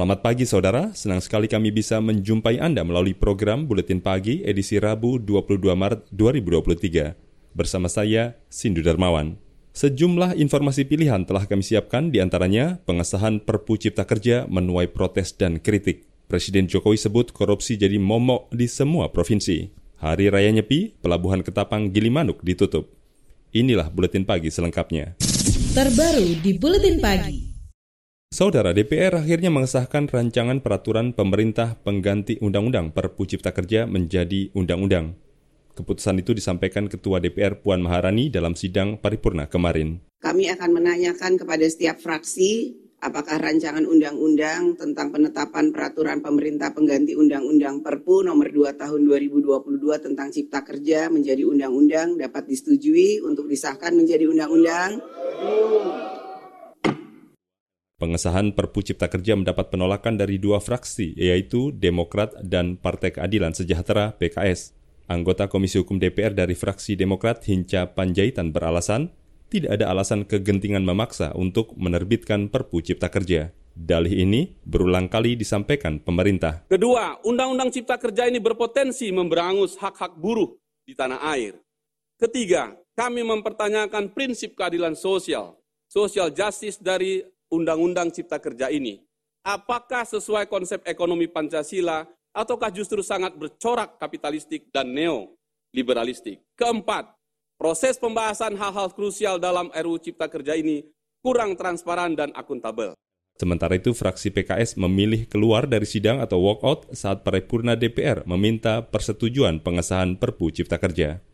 Selamat pagi saudara, senang sekali kami bisa menjumpai Anda melalui program Buletin Pagi edisi Rabu 22 Maret 2023. Bersama saya, Sindu Darmawan. Sejumlah informasi pilihan telah kami siapkan di antaranya pengesahan Perpu Cipta Kerja menuai protes dan kritik. Presiden Jokowi sebut korupsi jadi momok di semua provinsi. Hari Raya Nyepi, Pelabuhan Ketapang Gilimanuk ditutup. Inilah Buletin Pagi selengkapnya. Terbaru di Buletin Pagi. Saudara DPR akhirnya mengesahkan rancangan peraturan pemerintah pengganti Undang-Undang Perpu Cipta Kerja menjadi Undang-Undang. Keputusan itu disampaikan Ketua DPR Puan Maharani dalam sidang paripurna kemarin. Kami akan menanyakan kepada setiap fraksi apakah rancangan undang-undang tentang penetapan peraturan pemerintah pengganti Undang-Undang Perpu nomor 2 tahun 2022 tentang Cipta Kerja menjadi undang-undang dapat disetujui untuk disahkan menjadi undang-undang. Pengesahan Perpu Cipta Kerja mendapat penolakan dari dua fraksi, yaitu Demokrat dan Partai Keadilan Sejahtera (PKS). Anggota Komisi Hukum DPR dari fraksi Demokrat Hinca Panjaitan beralasan tidak ada alasan kegentingan memaksa untuk menerbitkan Perpu Cipta Kerja. Dalih ini berulang kali disampaikan pemerintah. Kedua, Undang-Undang Cipta Kerja ini berpotensi memberangus hak-hak buruh di tanah air. Ketiga, kami mempertanyakan prinsip keadilan sosial, social justice dari Undang-Undang Cipta Kerja ini. Apakah sesuai konsep ekonomi Pancasila ataukah justru sangat bercorak kapitalistik dan neoliberalistik? Keempat, proses pembahasan hal-hal krusial dalam RUU Cipta Kerja ini kurang transparan dan akuntabel. Sementara itu, fraksi PKS memilih keluar dari sidang atau walkout saat paripurna DPR meminta persetujuan pengesahan Perpu Cipta Kerja.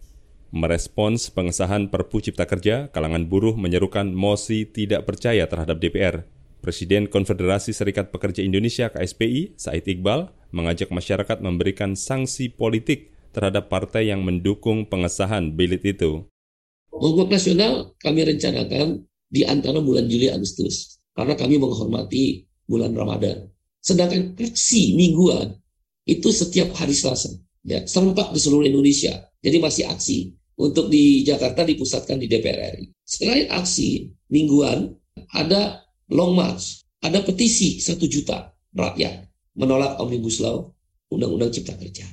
Merespons pengesahan Perpu Cipta Kerja, kalangan buruh menyerukan mosi tidak percaya terhadap DPR. Presiden Konfederasi Serikat Pekerja Indonesia KSPI, Said Iqbal, mengajak masyarakat memberikan sanksi politik terhadap partai yang mendukung pengesahan bilit itu. Mogok nasional kami rencanakan di antara bulan Juli Agustus karena kami menghormati bulan Ramadan. Sedangkan aksi mingguan itu setiap hari Selasa, ya serempak di seluruh Indonesia. Jadi masih aksi. Untuk di Jakarta dipusatkan di DPR RI. Selain aksi mingguan, ada long march, ada petisi satu juta rakyat menolak Omnibus Law, Undang-Undang Cipta Kerja.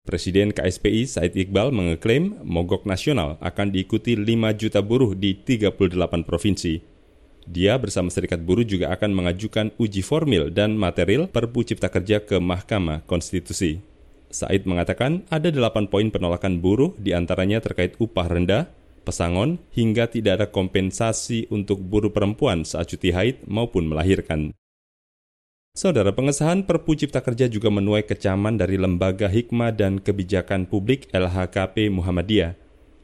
Presiden KSPI Said Iqbal mengeklaim mogok nasional akan diikuti 5 juta buruh di 38 provinsi. Dia bersama serikat buruh juga akan mengajukan uji formil dan material Perpu Cipta Kerja ke Mahkamah Konstitusi. Said mengatakan ada delapan poin penolakan buruh di antaranya terkait upah rendah, pesangon, hingga tidak ada kompensasi untuk buruh perempuan saat cuti haid maupun melahirkan. Saudara pengesahan Perpu Cipta Kerja juga menuai kecaman dari Lembaga Hikmah dan Kebijakan Publik LHKP Muhammadiyah.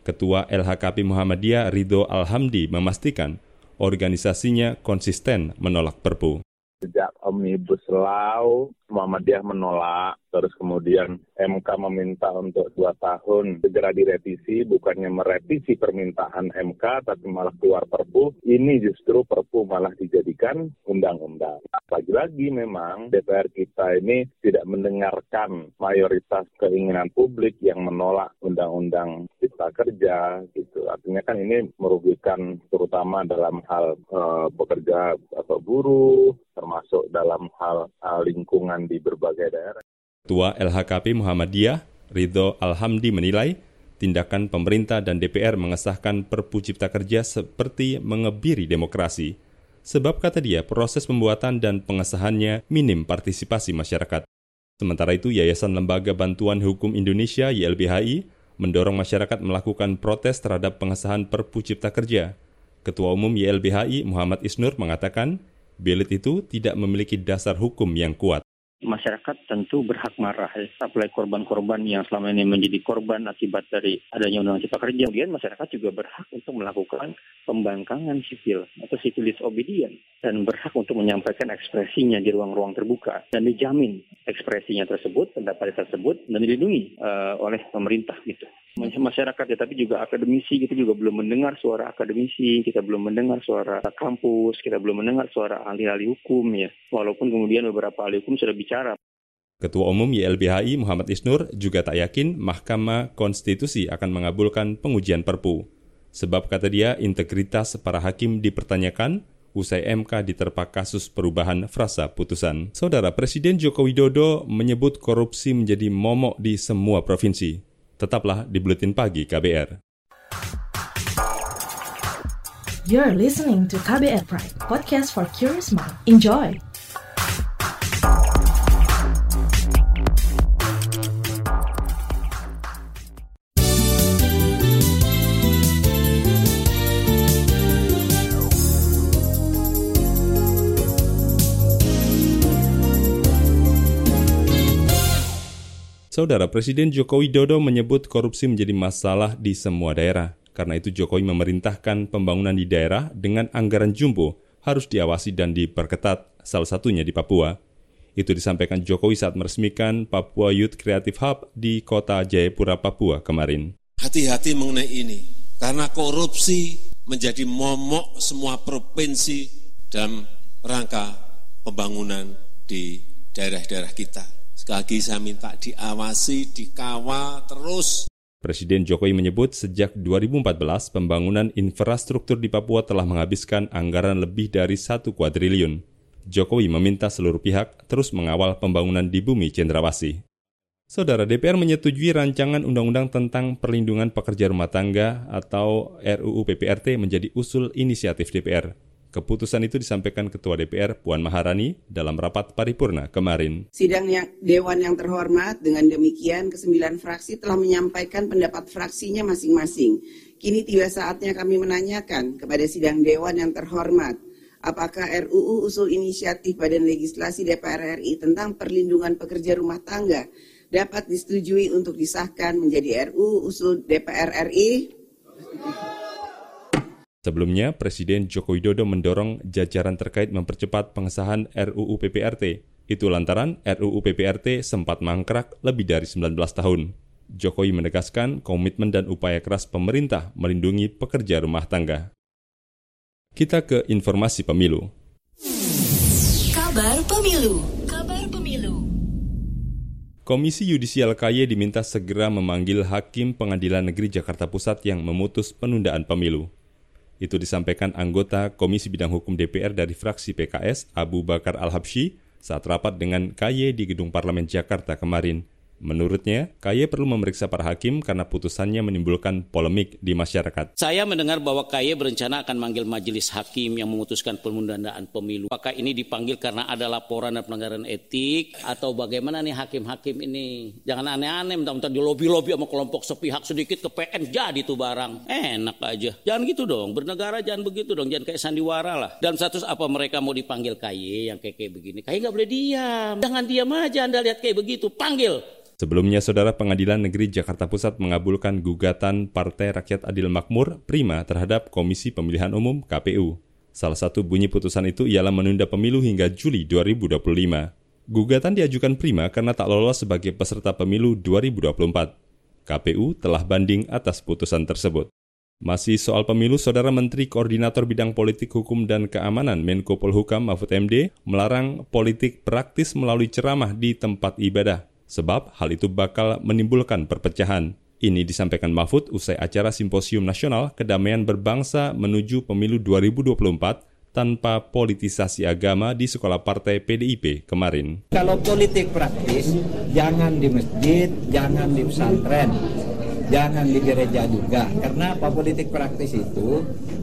Ketua LHKP Muhammadiyah Ridho Alhamdi memastikan organisasinya konsisten menolak Perpu. Sejak Omnibus Law, Muhammadiyah menolak, terus kemudian MK meminta untuk dua tahun segera direvisi, bukannya merevisi permintaan MK, tapi malah keluar perpu. Ini justru perpu malah dijadikan undang-undang. Lagi-lagi memang DPR kita ini tidak mendengarkan mayoritas keinginan publik yang menolak undang-undang cipta kerja gitu. Artinya kan ini merugikan terutama dalam hal uh, pekerja atau buruh, termasuk dalam hal, hal lingkungan di berbagai daerah. Ketua LHKP Muhammadiyah, Ridho Alhamdi menilai, tindakan pemerintah dan DPR mengesahkan Perpu Cipta Kerja seperti mengebiri demokrasi. Sebab kata dia, proses pembuatan dan pengesahannya minim partisipasi masyarakat. Sementara itu, Yayasan Lembaga Bantuan Hukum Indonesia YLBHI mendorong masyarakat melakukan protes terhadap pengesahan Perpu Cipta Kerja. Ketua Umum YLBHI Muhammad Isnur mengatakan, bilit itu tidak memiliki dasar hukum yang kuat. Masyarakat tentu berhak marah. Ya. apalagi korban-korban yang selama ini menjadi korban akibat dari adanya undang-undang cipta kerja. Kemudian masyarakat juga berhak untuk melakukan pembangkangan sipil atau civil disobedience dan berhak untuk menyampaikan ekspresinya di ruang-ruang terbuka dan dijamin ekspresinya tersebut pendapat tersebut dan dilindungi uh, oleh pemerintah gitu. Masyarakat ya tapi juga akademisi kita juga belum mendengar suara akademisi kita belum mendengar suara kampus kita belum mendengar suara ahli-ahli hukum ya. Walaupun kemudian beberapa ahli hukum sudah bicara Ketua Umum YLBHI Muhammad Isnur juga tak yakin Mahkamah Konstitusi akan mengabulkan pengujian Perpu. Sebab kata dia integritas para hakim dipertanyakan usai MK diterpa kasus perubahan frasa putusan. Saudara Presiden Joko Widodo menyebut korupsi menjadi momok di semua provinsi. Tetaplah di Buletin Pagi KBR. You're listening to KBR Pride, podcast for curious mind. Enjoy! Saudara Presiden Joko Widodo menyebut korupsi menjadi masalah di semua daerah. Karena itu Jokowi memerintahkan pembangunan di daerah dengan anggaran jumbo harus diawasi dan diperketat, salah satunya di Papua. Itu disampaikan Jokowi saat meresmikan Papua Youth Creative Hub di kota Jayapura, Papua kemarin. Hati-hati mengenai ini, karena korupsi menjadi momok semua provinsi dalam rangka pembangunan di daerah-daerah kita. Sekali lagi saya minta diawasi, dikawal terus. Presiden Jokowi menyebut sejak 2014 pembangunan infrastruktur di Papua telah menghabiskan anggaran lebih dari satu kuadriliun. Jokowi meminta seluruh pihak terus mengawal pembangunan di bumi cendrawasih. Saudara DPR menyetujui rancangan undang-undang tentang perlindungan pekerja rumah tangga atau RUU PPRT menjadi usul inisiatif DPR. Keputusan itu disampaikan Ketua DPR Puan Maharani dalam rapat paripurna kemarin. Sidang yang, Dewan yang terhormat dengan demikian kesembilan fraksi telah menyampaikan pendapat fraksinya masing-masing. Kini tiba saatnya kami menanyakan kepada sidang Dewan yang terhormat, apakah RUU usul inisiatif Badan Legislasi DPR RI tentang perlindungan pekerja rumah tangga dapat disetujui untuk disahkan menjadi RUU usul DPR RI? Sebelumnya, Presiden Joko Widodo mendorong jajaran terkait mempercepat pengesahan RUU PPRT. Itu lantaran RUU PPRT sempat mangkrak lebih dari 19 tahun. Jokowi menegaskan komitmen dan upaya keras pemerintah melindungi pekerja rumah tangga. Kita ke informasi pemilu. Kabar Pemilu Kabar Pemilu Komisi Yudisial KY diminta segera memanggil Hakim Pengadilan Negeri Jakarta Pusat yang memutus penundaan pemilu. Itu disampaikan anggota Komisi Bidang Hukum DPR dari fraksi PKS, Abu Bakar Al-Habsyi, saat rapat dengan KY di Gedung Parlemen Jakarta kemarin. Menurutnya, KY perlu memeriksa para hakim karena putusannya menimbulkan polemik di masyarakat. Saya mendengar bahwa KY berencana akan manggil majelis hakim yang memutuskan penundaan pemilu. Apakah ini dipanggil karena ada laporan dan pelanggaran etik atau bagaimana nih hakim-hakim ini? Jangan aneh-aneh, minta-minta di lobby-lobby sama kelompok sepihak sedikit ke PN jadi tuh barang. Enak aja. Jangan gitu dong, bernegara jangan begitu dong, jangan kayak sandiwara lah. Dan status apa mereka mau dipanggil KY yang kayak, kayak begini? KY nggak boleh diam. Jangan diam aja Anda lihat kayak begitu, panggil. Sebelumnya, Saudara Pengadilan Negeri Jakarta Pusat mengabulkan gugatan Partai Rakyat Adil Makmur Prima terhadap Komisi Pemilihan Umum KPU. Salah satu bunyi putusan itu ialah menunda pemilu hingga Juli 2025. Gugatan diajukan Prima karena tak lolos sebagai peserta pemilu 2024. KPU telah banding atas putusan tersebut. Masih soal pemilu, Saudara Menteri Koordinator Bidang Politik Hukum dan Keamanan Menko Polhukam Mahfud MD melarang politik praktis melalui ceramah di tempat ibadah sebab hal itu bakal menimbulkan perpecahan. Ini disampaikan Mahfud usai acara Simposium Nasional Kedamaian Berbangsa menuju Pemilu 2024 tanpa politisasi agama di sekolah partai PDIP kemarin. Kalau politik praktis, jangan di masjid, jangan di pesantren, jangan di gereja juga. Karena apa politik praktis itu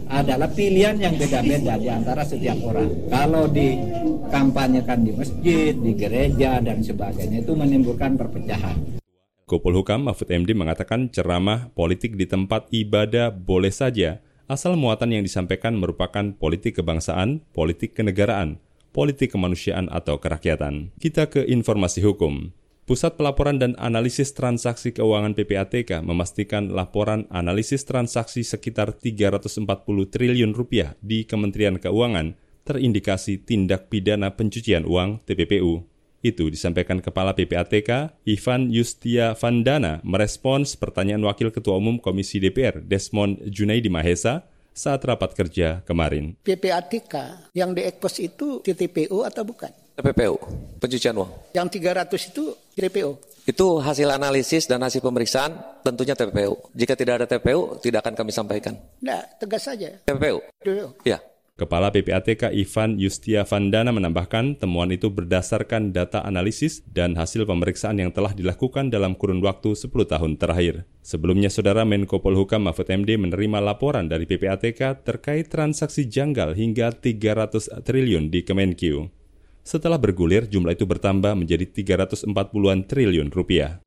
adalah pilihan yang beda-beda di antara setiap orang. Kalau dikampanyekan di masjid, di gereja, dan sebagainya itu menimbulkan perpecahan. Kopol Hukam Mahfud MD mengatakan ceramah politik di tempat ibadah boleh saja, asal muatan yang disampaikan merupakan politik kebangsaan, politik kenegaraan, politik kemanusiaan atau kerakyatan. Kita ke informasi hukum. Pusat Pelaporan dan Analisis Transaksi Keuangan PPATK memastikan laporan analisis transaksi sekitar 340 triliun rupiah di Kementerian Keuangan terindikasi tindak pidana pencucian uang TPPU. Itu disampaikan Kepala PPATK, Ivan Yustia Vandana, merespons pertanyaan Wakil Ketua Umum Komisi DPR, Desmond Junaidi Mahesa, saat rapat kerja kemarin. PPATK yang diekspos itu TTPU atau bukan? TPPU, pencucian uang. Yang 300 itu TPPU? Itu hasil analisis dan hasil pemeriksaan tentunya TPPU. Jika tidak ada TPPU, tidak akan kami sampaikan. Tidak, tegas saja. TPPU? TPPU. Ya. Kepala PPATK Ivan Yustia Vandana menambahkan temuan itu berdasarkan data analisis dan hasil pemeriksaan yang telah dilakukan dalam kurun waktu 10 tahun terakhir. Sebelumnya, Saudara Menko Polhukam Mahfud MD menerima laporan dari PPATK terkait transaksi janggal hingga 300 triliun di Kemenkyu. Setelah bergulir, jumlah itu bertambah menjadi 340-an triliun rupiah.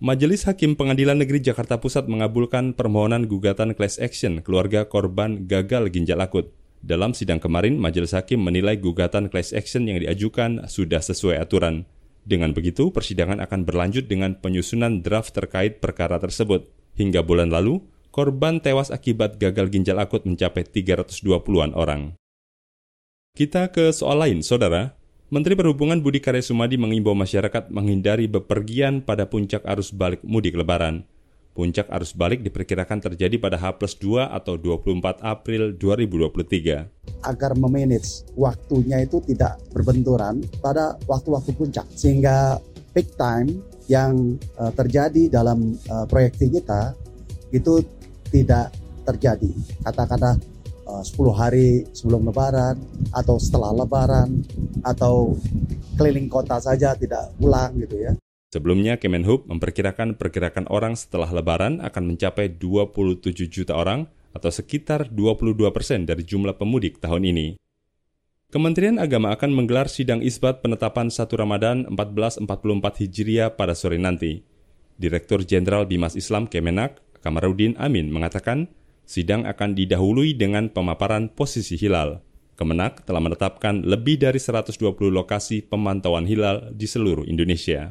Majelis Hakim Pengadilan Negeri Jakarta Pusat mengabulkan permohonan gugatan class action keluarga korban gagal ginjal akut. Dalam sidang kemarin, Majelis Hakim menilai gugatan class action yang diajukan sudah sesuai aturan. Dengan begitu, persidangan akan berlanjut dengan penyusunan draft terkait perkara tersebut. Hingga bulan lalu, korban tewas akibat gagal ginjal akut mencapai 320-an orang. Kita ke soal lain, Saudara. Menteri Perhubungan Budi Karya Sumadi mengimbau masyarakat menghindari bepergian pada puncak arus balik mudik lebaran. Puncak arus balik diperkirakan terjadi pada H plus 2 atau 24 April 2023. Agar memanage waktunya itu tidak berbenturan pada waktu-waktu puncak. Sehingga peak time yang uh, terjadi dalam uh, proyeksi kita itu tidak terjadi. Kata-kata 10 hari sebelum lebaran atau setelah lebaran atau keliling kota saja tidak pulang gitu ya. Sebelumnya Kemenhub memperkirakan pergerakan orang setelah lebaran akan mencapai 27 juta orang atau sekitar 22 persen dari jumlah pemudik tahun ini. Kementerian Agama akan menggelar sidang isbat penetapan 1 Ramadan 1444 Hijriah pada sore nanti. Direktur Jenderal Bimas Islam Kemenak, Kamarudin Amin, mengatakan sidang akan didahului dengan pemaparan posisi hilal. Kemenak telah menetapkan lebih dari 120 lokasi pemantauan hilal di seluruh Indonesia.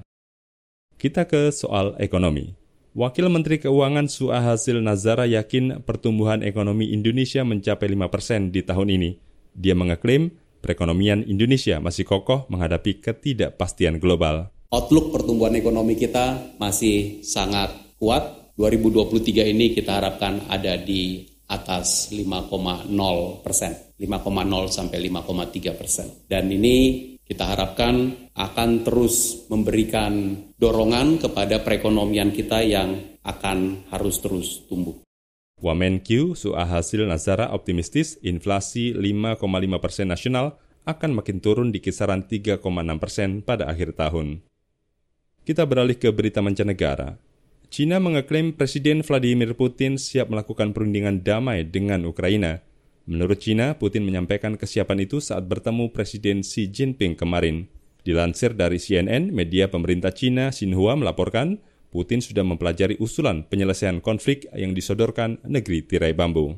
Kita ke soal ekonomi. Wakil Menteri Keuangan Su'a Hasil Nazara yakin pertumbuhan ekonomi Indonesia mencapai 5% di tahun ini. Dia mengeklaim perekonomian Indonesia masih kokoh menghadapi ketidakpastian global. Outlook pertumbuhan ekonomi kita masih sangat kuat 2023 ini kita harapkan ada di atas 5,0 persen, 5,0 sampai 5,3 persen. Dan ini kita harapkan akan terus memberikan dorongan kepada perekonomian kita yang akan harus terus tumbuh. Wamenkyu Suahasil Nazara optimistis inflasi 5,5 persen nasional akan makin turun di kisaran 3,6 persen pada akhir tahun. Kita beralih ke berita mancanegara. China mengeklaim Presiden Vladimir Putin siap melakukan perundingan damai dengan Ukraina. Menurut China, Putin menyampaikan kesiapan itu saat bertemu Presiden Xi Jinping kemarin. Dilansir dari CNN, media pemerintah China Xinhua melaporkan Putin sudah mempelajari usulan penyelesaian konflik yang disodorkan negeri tirai bambu.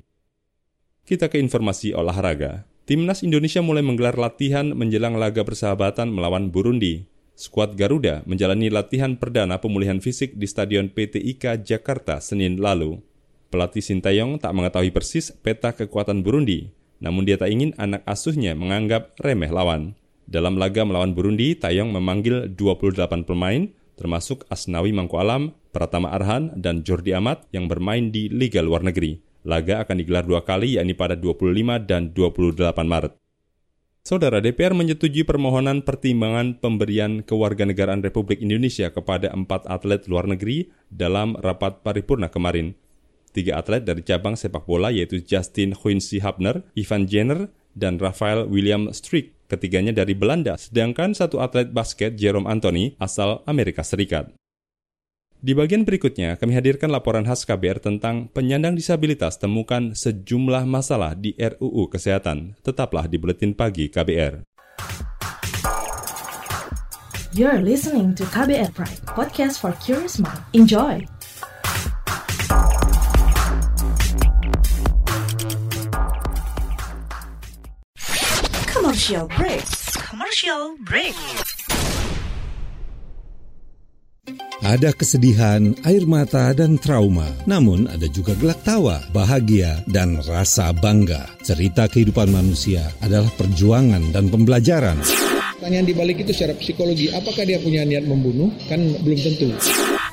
Kita ke informasi olahraga. Timnas Indonesia mulai menggelar latihan menjelang laga persahabatan melawan Burundi skuad Garuda menjalani latihan perdana pemulihan fisik di Stadion PT IKA Jakarta Senin lalu. Pelatih Sintayong tak mengetahui persis peta kekuatan Burundi, namun dia tak ingin anak asuhnya menganggap remeh lawan. Dalam laga melawan Burundi, Tayong memanggil 28 pemain, termasuk Asnawi Mangku Alam, Pratama Arhan, dan Jordi Amat yang bermain di Liga Luar Negeri. Laga akan digelar dua kali, yakni pada 25 dan 28 Maret. Saudara DPR menyetujui permohonan pertimbangan pemberian kewarganegaraan Republik Indonesia kepada empat atlet luar negeri dalam rapat paripurna kemarin. Tiga atlet dari cabang sepak bola yaitu Justin Quincy Hubner, Ivan Jenner, dan Rafael William Strick. Ketiganya dari Belanda, sedangkan satu atlet basket Jerome Anthony asal Amerika Serikat. Di bagian berikutnya, kami hadirkan laporan khas KBR tentang penyandang disabilitas temukan sejumlah masalah di RUU Kesehatan. Tetaplah di Buletin Pagi KBR. You're listening to KBR Pride, podcast for curious mind. Enjoy! Commercial break. Commercial break. Ada kesedihan, air mata, dan trauma. Namun ada juga gelak tawa, bahagia, dan rasa bangga. Cerita kehidupan manusia adalah perjuangan dan pembelajaran. Pertanyaan di balik itu secara psikologi, apakah dia punya niat membunuh? Kan belum tentu.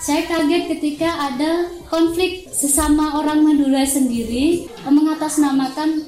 Saya kaget ketika ada konflik sesama orang Madura sendiri mengatasnamakan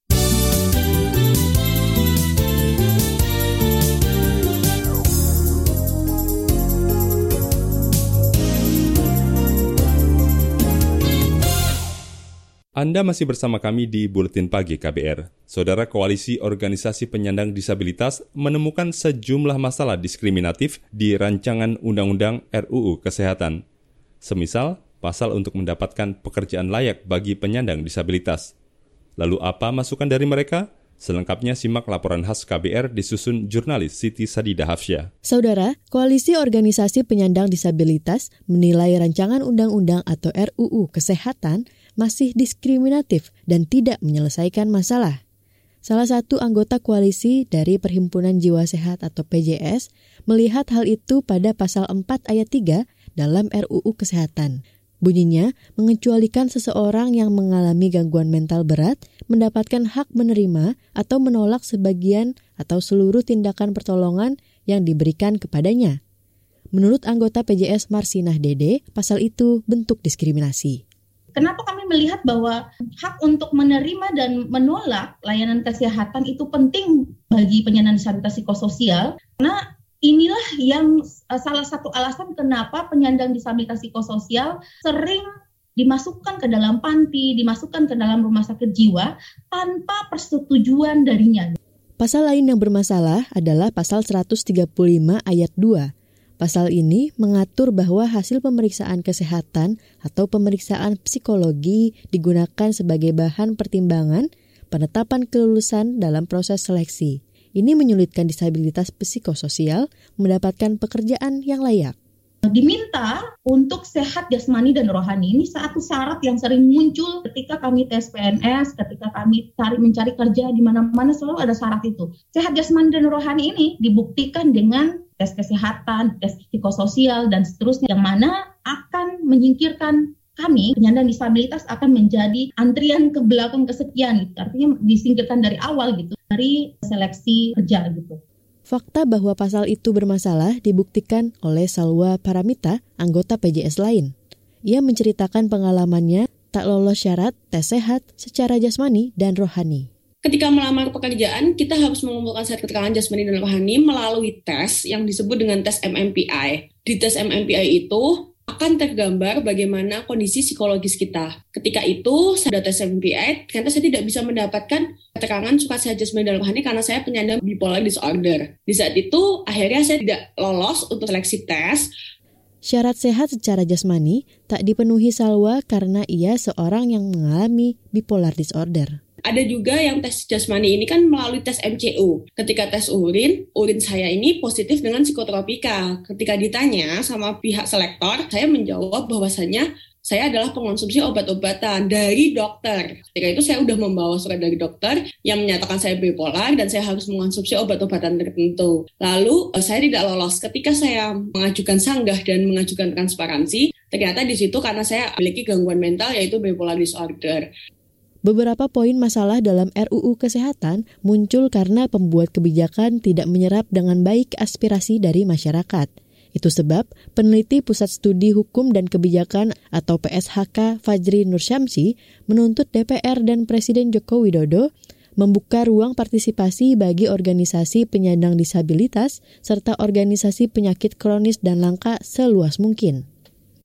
Anda masih bersama kami di Buletin Pagi KBR. Saudara Koalisi Organisasi Penyandang Disabilitas menemukan sejumlah masalah diskriminatif di rancangan Undang-Undang RUU Kesehatan. Semisal, pasal untuk mendapatkan pekerjaan layak bagi penyandang disabilitas. Lalu apa masukan dari mereka? Selengkapnya simak laporan khas KBR disusun jurnalis Siti Sadida Hafsyah. Saudara, Koalisi Organisasi Penyandang Disabilitas menilai rancangan undang-undang atau RUU Kesehatan masih diskriminatif dan tidak menyelesaikan masalah. Salah satu anggota koalisi dari Perhimpunan Jiwa Sehat atau PJS melihat hal itu pada pasal 4 ayat 3 dalam RUU Kesehatan. Bunyinya, mengecualikan seseorang yang mengalami gangguan mental berat mendapatkan hak menerima atau menolak sebagian atau seluruh tindakan pertolongan yang diberikan kepadanya. Menurut anggota PJS Marsinah Dede, pasal itu bentuk diskriminasi. Kenapa kami melihat bahwa hak untuk menerima dan menolak layanan kesehatan itu penting bagi penyandang disabilitas psikososial? Karena inilah yang uh, salah satu alasan kenapa penyandang disabilitas psikososial sering dimasukkan ke dalam panti, dimasukkan ke dalam rumah sakit jiwa tanpa persetujuan darinya. Pasal lain yang bermasalah adalah pasal 135 ayat 2 Pasal ini mengatur bahwa hasil pemeriksaan kesehatan atau pemeriksaan psikologi digunakan sebagai bahan pertimbangan penetapan kelulusan dalam proses seleksi. Ini menyulitkan disabilitas psikososial mendapatkan pekerjaan yang layak diminta untuk sehat jasmani dan rohani. Ini satu syarat yang sering muncul ketika kami tes PNS, ketika kami cari mencari kerja di mana-mana selalu ada syarat itu. Sehat jasmani dan rohani ini dibuktikan dengan tes kesehatan, tes psikososial, dan seterusnya, yang mana akan menyingkirkan kami penyandang disabilitas akan menjadi antrian ke belakang kesekian gitu. Artinya disingkirkan dari awal gitu, dari seleksi kerja gitu. Fakta bahwa pasal itu bermasalah dibuktikan oleh Salwa Paramita, anggota PJS lain. Ia menceritakan pengalamannya tak lolos syarat tes sehat secara jasmani dan rohani ketika melamar pekerjaan kita harus mengumpulkan surat keterangan jasmani dan rohani melalui tes yang disebut dengan tes MMPI. Di tes MMPI itu akan tergambar bagaimana kondisi psikologis kita. Ketika itu, saya tes MMPI, ternyata saya tidak bisa mendapatkan keterangan surat sehat jasmani dan rohani karena saya penyandang bipolar disorder. Di saat itu, akhirnya saya tidak lolos untuk seleksi tes. Syarat sehat secara jasmani tak dipenuhi Salwa karena ia seorang yang mengalami bipolar disorder. Ada juga yang tes jasmani ini kan melalui tes MCU. Ketika tes urin, urin saya ini positif dengan psikotropika. Ketika ditanya sama pihak selektor, saya menjawab bahwasannya saya adalah pengonsumsi obat-obatan dari dokter. Ketika itu saya sudah membawa surat dari dokter yang menyatakan saya bipolar dan saya harus mengonsumsi obat-obatan tertentu. Lalu eh, saya tidak lolos. Ketika saya mengajukan sanggah dan mengajukan transparansi, ternyata di situ karena saya memiliki gangguan mental yaitu bipolar disorder. Beberapa poin masalah dalam RUU Kesehatan muncul karena pembuat kebijakan tidak menyerap dengan baik aspirasi dari masyarakat. Itu sebab peneliti Pusat Studi Hukum dan Kebijakan atau PSHK Fajri Nursyamsi menuntut DPR dan Presiden Joko Widodo membuka ruang partisipasi bagi organisasi penyandang disabilitas serta organisasi penyakit kronis dan langka seluas mungkin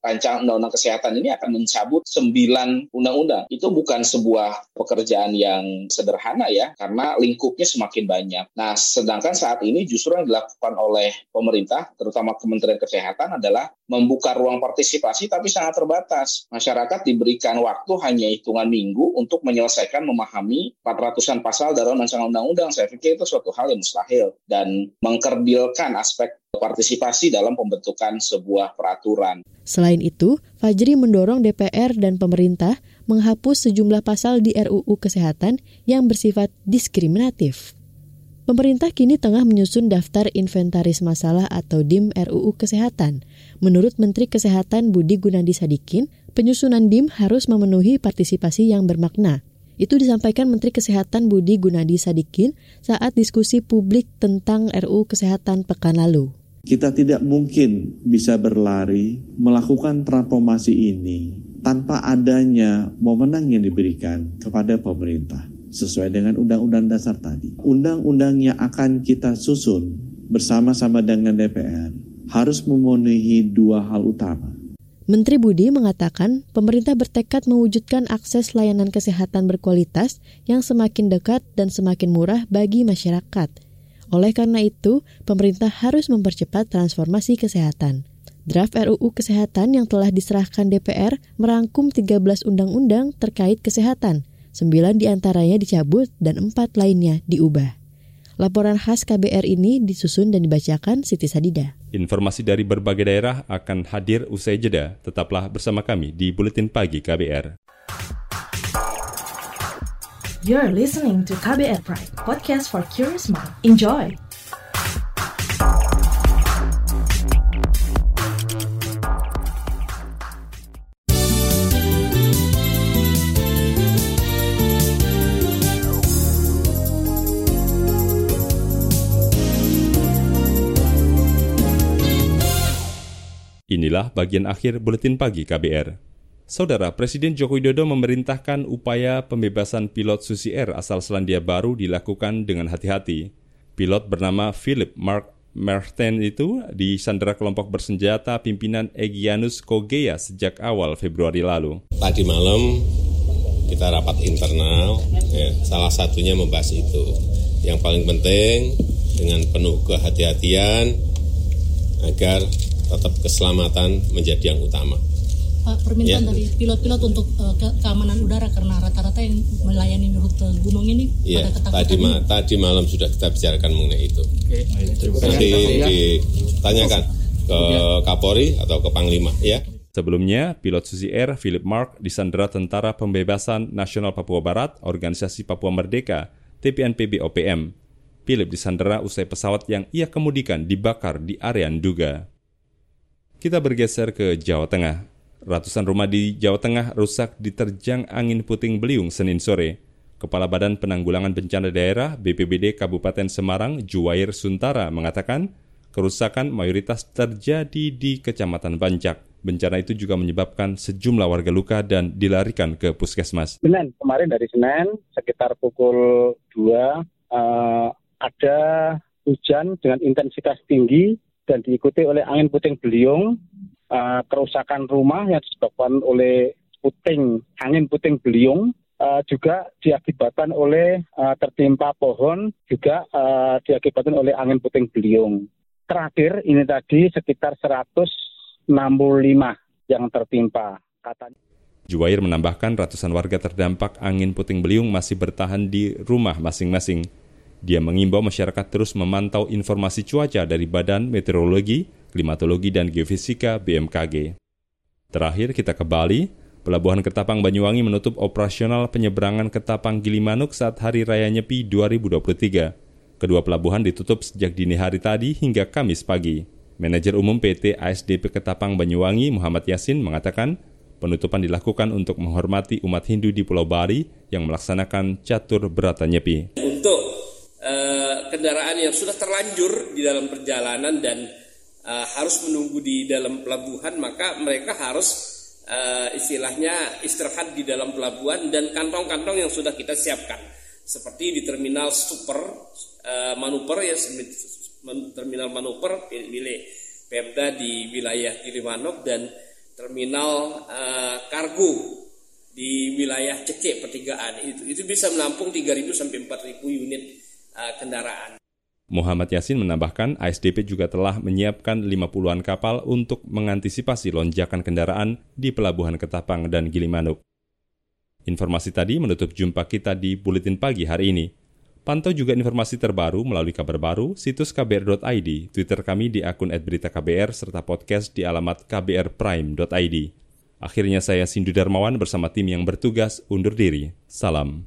rancangan undang-undang kesehatan ini akan mencabut sembilan undang-undang. Itu bukan sebuah pekerjaan yang sederhana ya, karena lingkupnya semakin banyak. Nah, sedangkan saat ini justru yang dilakukan oleh pemerintah, terutama Kementerian Kesehatan adalah membuka ruang partisipasi tapi sangat terbatas. Masyarakat diberikan waktu hanya hitungan minggu untuk menyelesaikan memahami 400-an pasal dalam rancangan undang-undang. Saya pikir itu suatu hal yang mustahil dan mengkerdilkan aspek partisipasi dalam pembentukan sebuah peraturan. Selain itu, Fajri mendorong DPR dan pemerintah menghapus sejumlah pasal di RUU Kesehatan yang bersifat diskriminatif. Pemerintah kini tengah menyusun daftar inventaris masalah atau DIM RUU Kesehatan. Menurut Menteri Kesehatan Budi Gunadi Sadikin, penyusunan DIM harus memenuhi partisipasi yang bermakna. Itu disampaikan Menteri Kesehatan Budi Gunadi Sadikin saat diskusi publik tentang RUU Kesehatan pekan lalu. Kita tidak mungkin bisa berlari melakukan transformasi ini tanpa adanya wewenang yang diberikan kepada pemerintah sesuai dengan undang-undang dasar tadi. Undang-undang yang akan kita susun bersama-sama dengan DPR harus memenuhi dua hal utama. Menteri Budi mengatakan pemerintah bertekad mewujudkan akses layanan kesehatan berkualitas yang semakin dekat dan semakin murah bagi masyarakat – oleh karena itu, pemerintah harus mempercepat transformasi kesehatan. Draft RUU Kesehatan yang telah diserahkan DPR merangkum 13 undang-undang terkait kesehatan. 9 di antaranya dicabut dan 4 lainnya diubah. Laporan khas KBR ini disusun dan dibacakan Siti Sadida. Informasi dari berbagai daerah akan hadir usai jeda. Tetaplah bersama kami di Buletin Pagi KBR. You're listening to KBR Pride, podcast for curious mind. Enjoy! Inilah bagian akhir buletin pagi KBR. Saudara Presiden Joko Widodo memerintahkan upaya pembebasan pilot Susi Air asal Selandia Baru dilakukan dengan hati-hati. Pilot bernama Philip Mark Merten itu disandera kelompok bersenjata pimpinan Egyanus Kogea sejak awal Februari lalu. Tadi malam kita rapat internal, ya, salah satunya membahas itu. Yang paling penting dengan penuh kehati-hatian agar tetap keselamatan menjadi yang utama. Pak permintaan ya. dari pilot-pilot untuk uh, ke keamanan udara karena rata-rata yang melayani rute gunung ini ya, pada tadi, ma tadi malam sudah kita bicarakan mengenai itu. Oke. Nanti ditanyakan ke Kapolri atau ke Panglima ya. Sebelumnya, pilot Susi Air Philip Mark disandera Tentara Pembebasan Nasional Papua Barat, Organisasi Papua Merdeka, TPNPB OPM. Philip disandera usai pesawat yang ia kemudikan dibakar di area Nduga. Kita bergeser ke Jawa Tengah. Ratusan rumah di Jawa Tengah rusak diterjang angin puting beliung Senin sore. Kepala Badan Penanggulangan Bencana Daerah BPBD Kabupaten Semarang, Juwair Suntara, mengatakan kerusakan mayoritas terjadi di Kecamatan Bancak. Bencana itu juga menyebabkan sejumlah warga luka dan dilarikan ke puskesmas. Senin, kemarin dari Senin sekitar pukul 2 uh, eh, ada hujan dengan intensitas tinggi dan diikuti oleh angin puting beliung uh, kerusakan rumah yang disebabkan oleh puting angin puting beliung uh, juga diakibatkan oleh uh, tertimpa pohon juga uh, diakibatkan oleh angin puting beliung. Terakhir ini tadi sekitar 165 yang tertimpa katanya. Juwair menambahkan ratusan warga terdampak angin puting beliung masih bertahan di rumah masing-masing. Dia mengimbau masyarakat terus memantau informasi cuaca dari Badan Meteorologi, Klimatologi, dan Geofisika BMKG. Terakhir kita ke Bali, Pelabuhan Ketapang Banyuwangi menutup operasional penyeberangan Ketapang Gilimanuk saat Hari Raya Nyepi 2023. Kedua pelabuhan ditutup sejak dini hari tadi hingga Kamis pagi. Manajer Umum PT ASDP Ketapang Banyuwangi Muhammad Yasin mengatakan penutupan dilakukan untuk menghormati umat Hindu di Pulau Bali yang melaksanakan catur berata nyepi. Untuk uh, kendaraan yang sudah terlanjur di dalam perjalanan dan uh, harus menunggu di dalam pelabuhan maka mereka harus uh, istilahnya istirahat di dalam pelabuhan dan kantong-kantong yang sudah kita siapkan. Seperti di terminal super uh, manuper ya terminal manuper milik Pemda di wilayah Gilimanuk dan terminal uh, kargo di wilayah Cekek pertigaan. Itu itu bisa menampung 3.000 sampai 4.000 unit uh, kendaraan. Muhammad Yasin menambahkan ASDP juga telah menyiapkan 50-an kapal untuk mengantisipasi lonjakan kendaraan di Pelabuhan Ketapang dan Gilimanuk. Informasi tadi menutup jumpa kita di Buletin Pagi hari ini. Pantau juga informasi terbaru melalui kabar baru, situs kbr.id, Twitter kami di akun @beritaKBR serta podcast di alamat kbrprime.id. Akhirnya saya Sindu Darmawan bersama tim yang bertugas undur diri. Salam.